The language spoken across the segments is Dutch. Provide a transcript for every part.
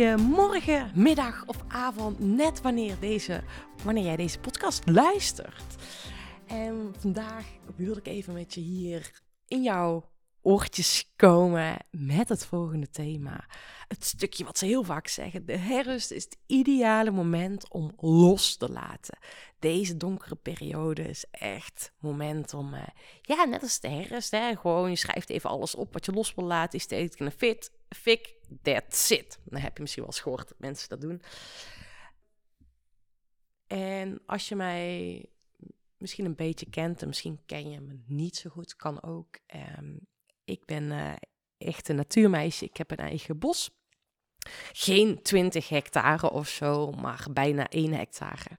Goedemorgen, middag of avond, net wanneer, deze, wanneer jij deze podcast luistert. En vandaag wil ik even met je hier in jouw oortjes komen met het volgende thema. Het stukje wat ze heel vaak zeggen: de herfst is het ideale moment om los te laten. Deze donkere periode is echt moment om, uh, ja, net als de herfst, hè, gewoon je schrijft even alles op wat je los wil laten. Is een fit, fik, that's it. Dan heb je misschien wel eens gehoord dat mensen dat doen. En als je mij misschien een beetje kent en misschien ken je me niet zo goed, kan ook. Um, ik ben uh, echt een natuurmeisje. Ik heb een eigen bos. Geen 20 hectare of zo, maar bijna 1 hectare.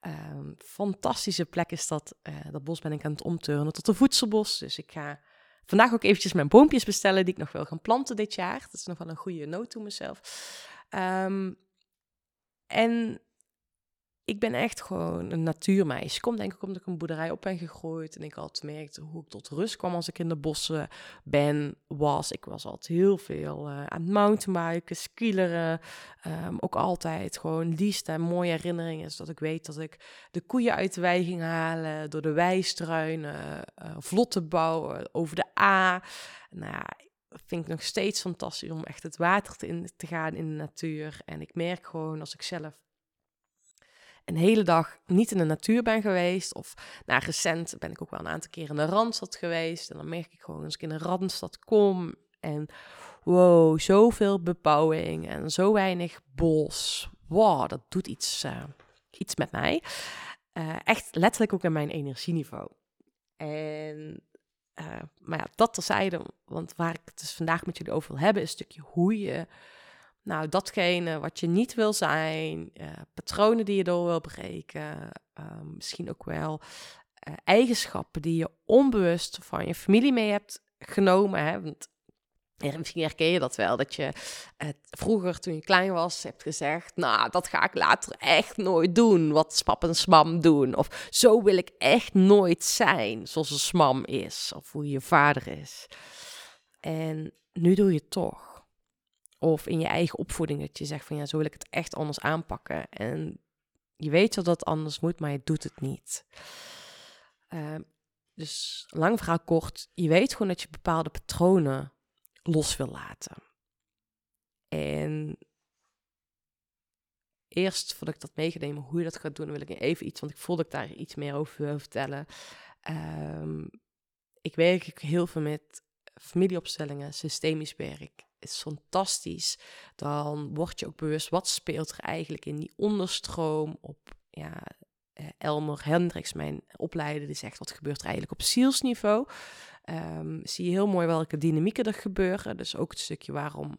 Um, fantastische plek is dat. Uh, dat bos ben ik aan het omturnen tot een voedselbos. Dus ik ga vandaag ook eventjes mijn boompjes bestellen die ik nog wil gaan planten dit jaar. Dat is nog wel een goede noot toe mezelf. Um, en ik ben echt gewoon een natuurmeisje. Kom denk ik omdat ik een boerderij op ben gegroeid. En ik altijd merkte hoe ik tot rust kwam als ik in de bossen ben, was. Ik was altijd heel veel uh, aan het mountainbiken, skileren. Um, ook altijd gewoon liefst en mooie herinneringen is dat ik weet dat ik de koeien uit de wei ging halen. Door de weistruinen, uh, vlotte bouwen, over de A. Nou vind ik nog steeds fantastisch om echt het water te, in, te gaan in de natuur. En ik merk gewoon als ik zelf een hele dag niet in de natuur ben geweest. Of nou, recent ben ik ook wel een aantal keer in de Randstad geweest. En dan merk ik gewoon als ik in de Randstad kom en wow, zoveel bebouwing en zo weinig bos. Wow, dat doet iets, uh, iets met mij. Uh, echt letterlijk ook in mijn energieniveau. En uh, maar ja, dat terzijde, want waar ik het dus vandaag met jullie over wil hebben, is een stukje hoe je nou, datgene wat je niet wil zijn, uh, patronen die je door wil breken, uh, misschien ook wel uh, eigenschappen die je onbewust van je familie mee hebt genomen. Hè? Want misschien herken je dat wel, dat je vroeger toen je klein was hebt gezegd, nou, dat ga ik later echt nooit doen, wat spap en smam doen. Of zo wil ik echt nooit zijn, zoals een smam is, of hoe je vader is. En nu doe je het toch. Of in je eigen opvoeding dat je zegt van ja, zo wil ik het echt anders aanpakken. En je weet dat dat anders moet, maar je doet het niet. Uh, dus lang verhaal kort, je weet gewoon dat je bepaalde patronen los wil laten. En eerst voordat ik dat meegenemen hoe je dat gaat doen, wil ik even iets, want ik voel dat ik daar iets meer over wil vertellen. Um, ik werk heel veel met familieopstellingen, systemisch werk is fantastisch. Dan word je ook bewust wat speelt er eigenlijk in die onderstroom op ja, eh, Elmer Hendricks, mijn opleider, die zegt wat gebeurt er eigenlijk op zielsniveau. Um, zie je heel mooi welke dynamieken er gebeuren. Dus ook het stukje waarom,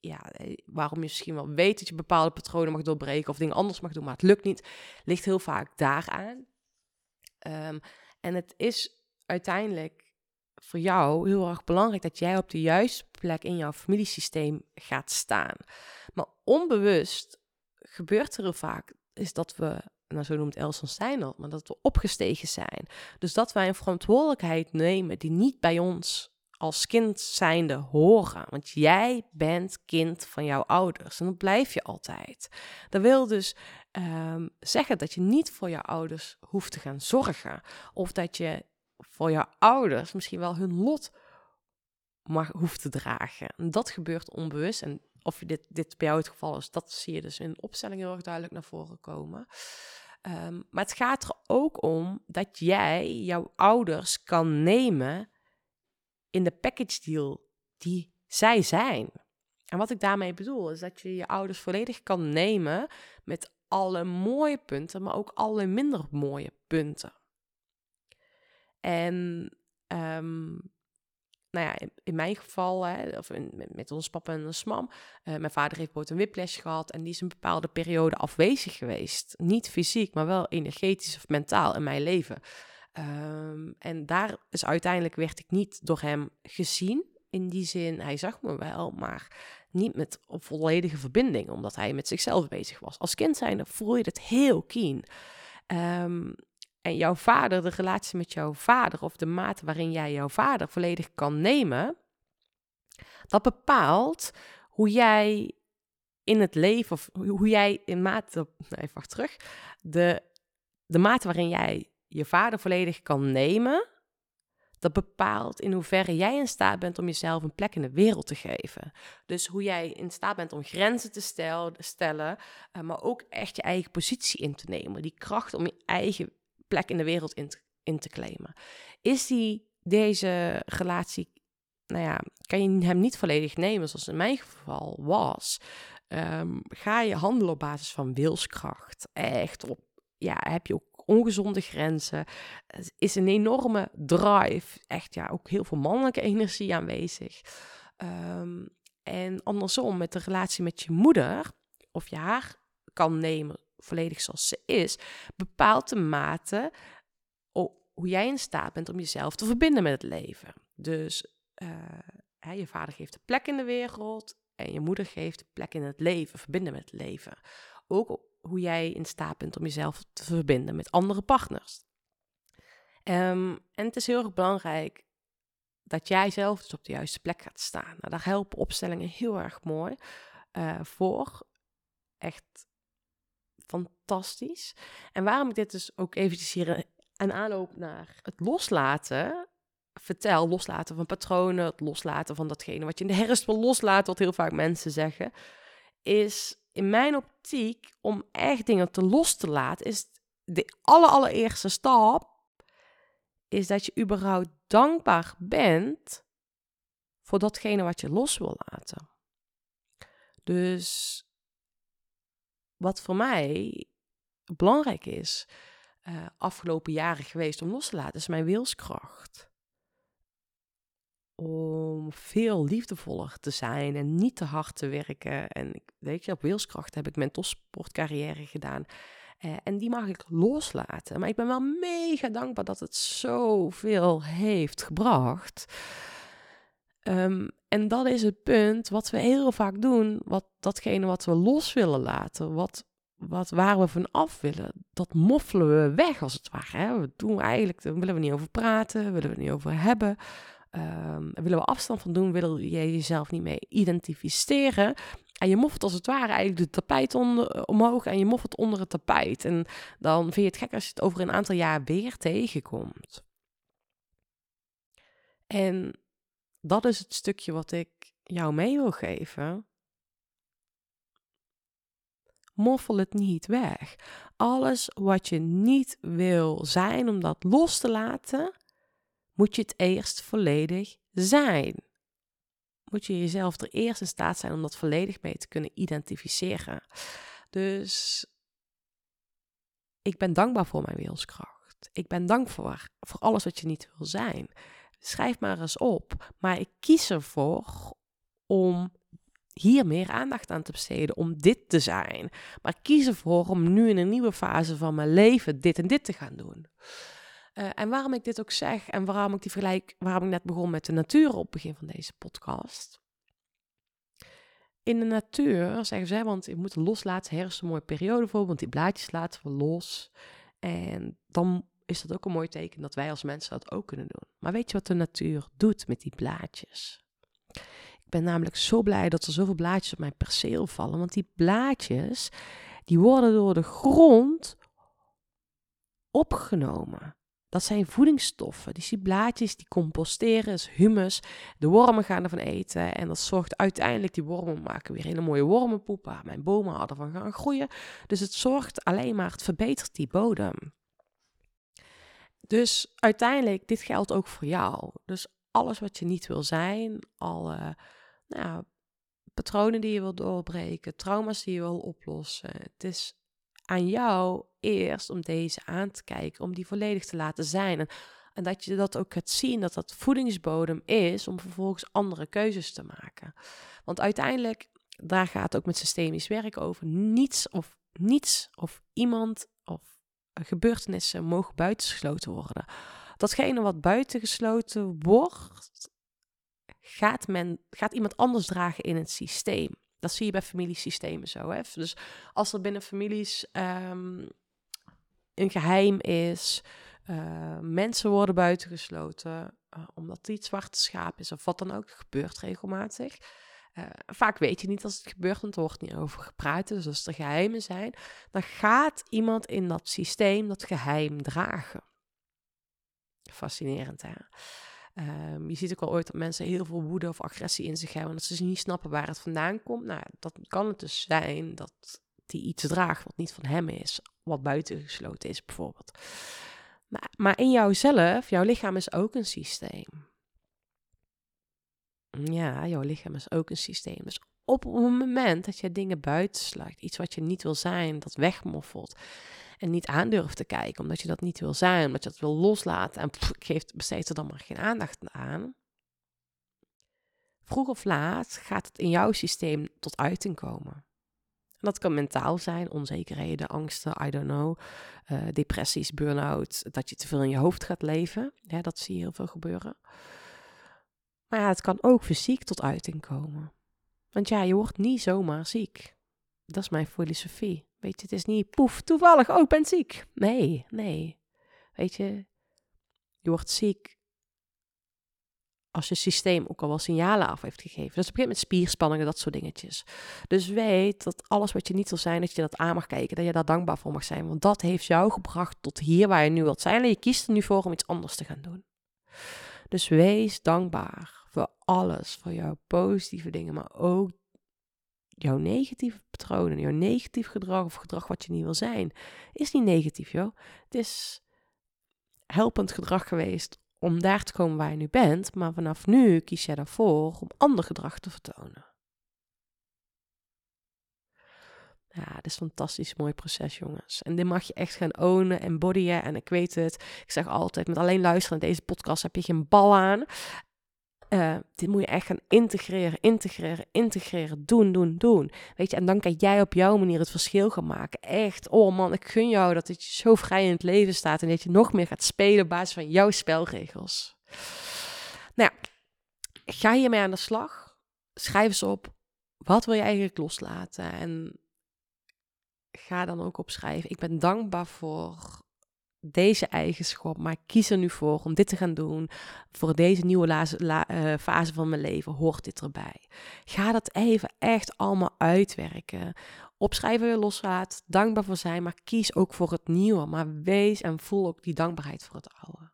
ja, eh, waarom je misschien wel weet dat je bepaalde patronen mag doorbreken of dingen anders mag doen, maar het lukt niet, ligt heel vaak daaraan. Um, en het is uiteindelijk voor jou heel erg belangrijk dat jij op de juiste plek in jouw familiesysteem gaat staan. Maar onbewust gebeurt er vaak, is dat we, nou zo noemt Elson Steiner, maar dat we opgestegen zijn. Dus dat wij een verantwoordelijkheid nemen die niet bij ons als kind zijnde horen. Want jij bent kind van jouw ouders en dat blijf je altijd. Dat wil dus um, zeggen dat je niet voor jouw ouders hoeft te gaan zorgen. Of dat je voor jouw ouders misschien wel hun lot mag, hoeft te dragen. En dat gebeurt onbewust. En of dit, dit bij jou het geval is, dat zie je dus in de opstelling heel erg duidelijk naar voren komen. Um, maar het gaat er ook om dat jij jouw ouders kan nemen in de package deal die zij zijn. En wat ik daarmee bedoel, is dat je je ouders volledig kan nemen met alle mooie punten, maar ook alle minder mooie punten. En um, nou ja, in, mijn geval, hè, of met, ons papa en ons mam, uh, mijn vader heeft bijvoorbeeld een whiplash gehad en die is een bepaalde periode afwezig geweest. Niet fysiek, maar wel energetisch of mentaal in mijn leven. Um, en daar is uiteindelijk werd ik niet door hem gezien. In die zin, hij zag me wel, maar niet met een volledige verbinding, omdat hij met zichzelf bezig was. Als kind zijnde voel je het heel keen. Um, en jouw vader, de relatie met jouw vader of de mate waarin jij jouw vader volledig kan nemen, dat bepaalt hoe jij in het leven, of hoe jij in mate, even wacht terug, de, de mate waarin jij je vader volledig kan nemen, dat bepaalt in hoeverre jij in staat bent om jezelf een plek in de wereld te geven. Dus hoe jij in staat bent om grenzen te stel, stellen, uh, maar ook echt je eigen positie in te nemen. Die kracht om je eigen plek in de wereld in te, claimen. Is die, deze relatie, nou ja, kan je hem niet volledig nemen, zoals in mijn geval was. Um, ga je handelen op basis van wilskracht. Echt op, ja, heb je ook ongezonde grenzen. Is een enorme drive. Echt ja, ook heel veel mannelijke energie aanwezig. Um, en andersom, met de relatie met je moeder, of je haar kan nemen volledig zoals ze is, bepaalt de mate hoe jij in staat bent om jezelf te verbinden met het leven. Dus hè, je vader geeft een plek in de wereld en je moeder geeft een plek in het leven, verbinden met het leven. Ook hoe jij in staat bent om jezelf te verbinden met andere partners. Um, en het is heel erg belangrijk dat jij zelf dus op de juiste plek gaat staan. Nou, daar helpen opstellingen heel erg mooi uh, voor. Echt fantastisch. En waarom ik dit dus ook eventjes hier een aanloop naar het loslaten vertel, loslaten van patronen, het loslaten van datgene wat je in de herfst wil loslaten, wat heel vaak mensen zeggen, is in mijn optiek, om echt dingen te los te laten, is de allereerste stap, is dat je überhaupt dankbaar bent voor datgene wat je los wil laten. Dus wat voor mij belangrijk is, uh, afgelopen jaren geweest om los te laten, is mijn wilskracht om veel liefdevoller te zijn en niet te hard te werken. En weet je, op wilskracht heb ik mijn topsportcarrière gedaan. Uh, en die mag ik loslaten. Maar ik ben wel mega dankbaar dat het zoveel heeft gebracht. Um, en dat is het punt wat we heel vaak doen. Wat, datgene wat we los willen laten. Wat, wat, waar we van af willen. Dat moffelen we weg als het ware. Hè? We doen eigenlijk, daar willen we niet over praten. Willen we het niet over hebben. Um, willen we afstand van doen, wil je jezelf niet mee identificeren. En je moffelt als het ware eigenlijk de tapijt onder, omhoog en je moffelt onder het tapijt. En dan vind je het gek als je het over een aantal jaar weer tegenkomt. En dat is het stukje wat ik jou mee wil geven. Moffel het niet weg. Alles wat je niet wil zijn om dat los te laten, moet je het eerst volledig zijn. Moet je jezelf er eerst in staat zijn om dat volledig mee te kunnen identificeren. Dus ik ben dankbaar voor mijn wilskracht. Ik ben dankbaar voor alles wat je niet wil zijn. Schrijf maar eens op. Maar ik kies ervoor om hier meer aandacht aan te besteden, om dit te zijn. Maar ik kies ervoor om nu in een nieuwe fase van mijn leven dit en dit te gaan doen. Uh, en waarom ik dit ook zeg en waarom ik die vergelijk, waarom ik net begon met de natuur op het begin van deze podcast. In de natuur zeggen ze, want je moet loslaten, herfst een mooie periode voor, want die blaadjes laten we los. En dan is dat ook een mooi teken dat wij als mensen dat ook kunnen doen. Maar weet je wat de natuur doet met die blaadjes? Ik ben namelijk zo blij dat er zoveel blaadjes op mijn perceel vallen, want die blaadjes, die worden door de grond opgenomen. Dat zijn voedingsstoffen. Dus die blaadjes die composteren, is humus. De wormen gaan ervan eten. En dat zorgt uiteindelijk, die wormen maken weer hele mooie wormenpoep. Mijn bomen hadden van gaan groeien. Dus het zorgt alleen maar, het verbetert die bodem. Dus uiteindelijk, dit geldt ook voor jou. Dus alles wat je niet wil zijn, alle nou, patronen die je wil doorbreken, trauma's die je wil oplossen. Het is aan jou eerst om deze aan te kijken, om die volledig te laten zijn. En, en dat je dat ook gaat zien, dat dat voedingsbodem is om vervolgens andere keuzes te maken. Want uiteindelijk, daar gaat ook met systemisch werk over. Niets of niets of iemand of gebeurtenissen mogen buitengesloten worden. Datgene wat buitengesloten wordt, gaat, men, gaat iemand anders dragen in het systeem. Dat zie je bij familiesystemen zo. Hè? Dus als er binnen families um, een geheim is, uh, mensen worden buitengesloten, uh, omdat die het zwarte schaap is of wat dan ook, gebeurt regelmatig. Uh, vaak weet je niet als het gebeurt, want er wordt niet over gepraat. Dus als er geheimen zijn, dan gaat iemand in dat systeem dat geheim dragen. Fascinerend, hè? Um, je ziet ook al ooit dat mensen heel veel woede of agressie in zich hebben, dat ze niet snappen waar het vandaan komt. Nou, dat kan het dus zijn dat die iets draagt wat niet van hem is, wat buitengesloten is bijvoorbeeld. Maar, maar in jouzelf, jouw lichaam is ook een systeem. Ja, jouw lichaam is ook een systeem. Dus op het moment dat je dingen buitensluit, iets wat je niet wil zijn, dat wegmoffelt en niet aandurft te kijken, omdat je dat niet wil zijn, omdat je dat wil loslaten en geeft, besteedt er dan maar geen aandacht aan. Vroeg of laat gaat het in jouw systeem tot uiting komen. En dat kan mentaal zijn, onzekerheden, angsten, I don't know, uh, depressies, burn-out, dat je te veel in je hoofd gaat leven. Ja, dat zie je heel veel gebeuren. Maar ja, het kan ook fysiek tot uiting komen. Want ja, je wordt niet zomaar ziek. Dat is mijn filosofie. Weet je, het is niet poef, toevallig, oh, ik ben ziek. Nee, nee. Weet je, je wordt ziek als je systeem ook al wel signalen af heeft gegeven. Dus het begint met spierspanningen, dat soort dingetjes. Dus weet dat alles wat je niet wil zijn, dat je dat aan mag kijken, dat je daar dankbaar voor mag zijn. Want dat heeft jou gebracht tot hier waar je nu wilt zijn. En je kiest er nu voor om iets anders te gaan doen. Dus wees dankbaar voor alles, voor jouw positieve dingen, maar ook jouw negatieve patronen, jouw negatief gedrag of gedrag wat je niet wil zijn, is niet negatief, joh. Het is helpend gedrag geweest om daar te komen waar je nu bent, maar vanaf nu kies jij ervoor om ander gedrag te vertonen. Ja, dat is een fantastisch mooi proces, jongens. En dit mag je echt gaan ownen en bodyen. En ik weet het, ik zeg altijd, met alleen luisteren naar deze podcast heb je geen bal aan. Uh, dit moet je echt gaan integreren, integreren, integreren, doen, doen, doen. Weet je, en dan kan jij op jouw manier het verschil gaan maken. Echt, oh man, ik gun jou dat het je zo vrij in het leven staat en dat je nog meer gaat spelen op basis van jouw spelregels. Nou ja, ga hiermee aan de slag. Schrijf eens op, wat wil je eigenlijk loslaten? En ga dan ook opschrijven, ik ben dankbaar voor deze eigenschap, maar kies er nu voor om dit te gaan doen. Voor deze nieuwe eh, fase van mijn leven hoort dit erbij. Ga dat even echt allemaal uitwerken. Opschrijven loslaat, dankbaar voor zijn, maar kies ook voor het nieuwe. Maar wees en voel ook die dankbaarheid voor het oude.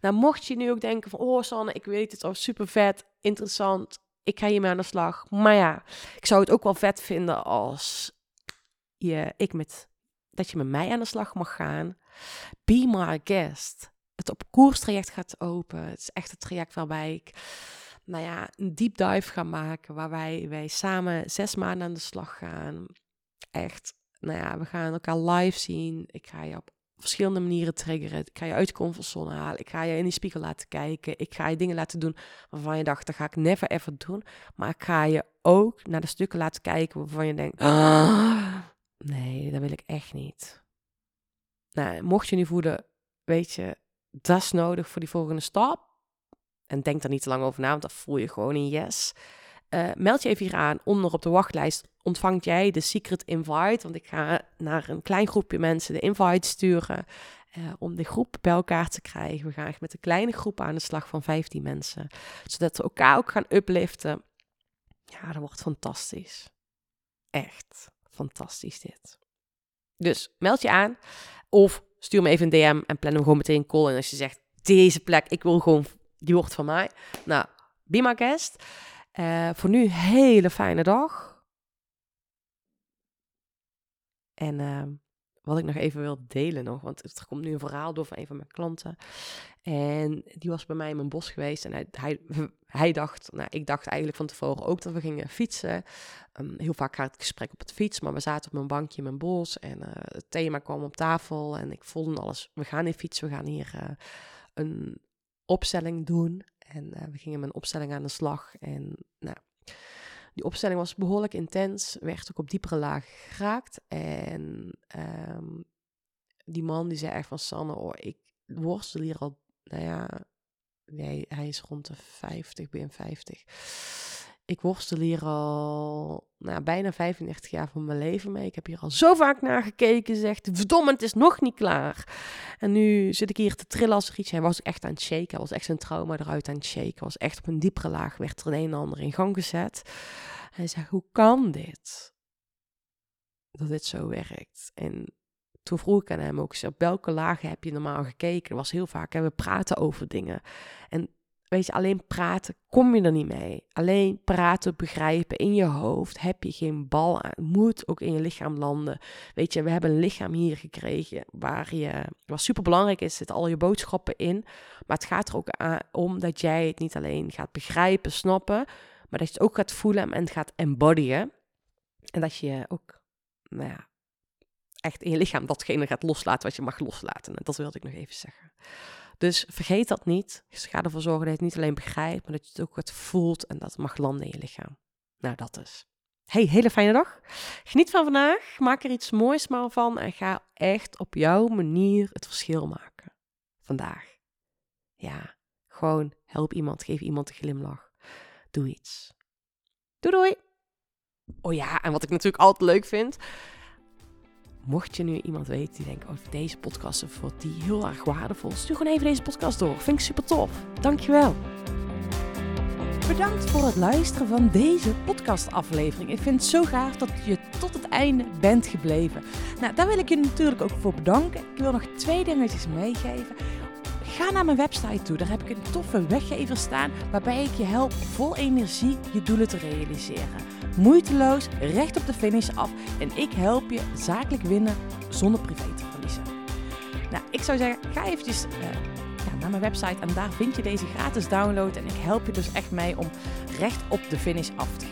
Nou, mocht je nu ook denken van, oh Sanne, ik weet het, oh super vet, interessant, ik ga hiermee aan de slag. Maar ja, ik zou het ook wel vet vinden als je, ik met, dat je met mij aan de slag mag gaan. Be my guest. Het op koerstraject gaat open. Het is echt het traject waarbij ik nou ja, een deep dive ga maken. Waar wij, wij samen zes maanden aan de slag gaan. Echt, nou ja, we gaan elkaar live zien. Ik ga je op verschillende manieren triggeren. Ik ga je uit de comfortzone halen. Ik ga je in die spiegel laten kijken. Ik ga je dingen laten doen waarvan je dacht, dat ga ik never ever doen. Maar ik ga je ook naar de stukken laten kijken waarvan je denkt, ah, nee, dat wil ik echt niet. Nou, mocht je nu voelen, weet je, dat is nodig voor die volgende stap. En denk daar niet te lang over na, want dat voel je gewoon in yes. Uh, meld je even hier aan. Onder op de wachtlijst ontvangt jij de secret invite. Want ik ga naar een klein groepje mensen de invite sturen. Uh, om de groep bij elkaar te krijgen. We gaan echt met een kleine groep aan de slag van 15 mensen. Zodat we elkaar ook gaan upliften. Ja, dat wordt fantastisch. Echt fantastisch dit. Dus meld je aan. Of stuur me even een DM en plan hem gewoon meteen een call. En als je zegt, deze plek, ik wil gewoon, die wordt van mij. Nou, be my guest. Uh, voor nu, hele fijne dag. En uh, wat ik nog even wil delen nog, want er komt nu een verhaal door van een van mijn klanten. En die was bij mij in mijn bos geweest en hij, hij, hij dacht, nou ik dacht eigenlijk van tevoren ook dat we gingen fietsen. Um, heel vaak gaat het gesprek op het fiets, maar we zaten op mijn bankje in mijn bos en uh, het thema kwam op tafel en ik voelde alles. We gaan hier fietsen, we gaan hier uh, een opstelling doen. En uh, we gingen met een opstelling aan de slag en nou... Die opstelling was behoorlijk intens, werd ook op diepere lagen geraakt. En um, die man die zei echt van Sanne, oh, ik worstel hier al, nou ja, nee, hij is rond de 50, ben 50. Ik worstel hier al nou, bijna 35 jaar van mijn leven mee. Ik heb hier al zo vaak naar gekeken. Zegt, verdomme, het is nog niet klaar. En nu zit ik hier te trillen als er iets. Hij was echt aan het shaken. Hij was echt zijn trauma eruit aan het shaken. Hij was echt op een diepere laag. Werd er een en ander in gang gezet. Hij zei, hoe kan dit? Dat dit zo werkt. En toen vroeg ik aan hem ook, op welke lagen heb je normaal gekeken? Dat was heel vaak, hè, we praten over dingen. En weet je, alleen praten kom je er niet mee. Alleen praten, begrijpen in je hoofd heb je geen bal aan. Moet ook in je lichaam landen. Weet je, we hebben een lichaam hier gekregen waar je, wat super belangrijk is, zitten al je boodschappen in. Maar het gaat er ook om dat jij het niet alleen gaat begrijpen, snappen, maar dat je het ook gaat voelen en gaat embodyen. En dat je ook, nou ja, echt in je lichaam datgene gaat loslaten wat je mag loslaten. En dat wilde ik nog even zeggen. Dus vergeet dat niet. Ga ervoor zorgen dat je het niet alleen begrijpt, maar dat je het ook wat voelt en dat het mag landen in je lichaam. Nou, dat is. Hey, hele fijne dag. Geniet van vandaag. Maak er iets moois van en ga echt op jouw manier het verschil maken. Vandaag. Ja, gewoon help iemand, geef iemand een glimlach. Doe iets. Doei doei. Oh ja, en wat ik natuurlijk altijd leuk vind, Mocht je nu iemand weten die denkt, oh, deze podcast is voor die heel erg waardevol, stuur gewoon even deze podcast door. Vind ik super tof. Dankjewel. Bedankt voor het luisteren van deze podcastaflevering. Ik vind het zo gaaf dat je tot het einde bent gebleven. Nou, daar wil ik je natuurlijk ook voor bedanken. Ik wil nog twee dingetjes meegeven. Ga naar mijn website toe. Daar heb ik een toffe weggever staan waarbij ik je help vol energie je doelen te realiseren moeiteloos recht op de finish af en ik help je zakelijk winnen zonder privé te verliezen. Nou, ik zou zeggen, ga eventjes uh, ja, naar mijn website en daar vind je deze gratis download en ik help je dus echt mee om recht op de finish af te gaan.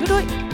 Doei doei!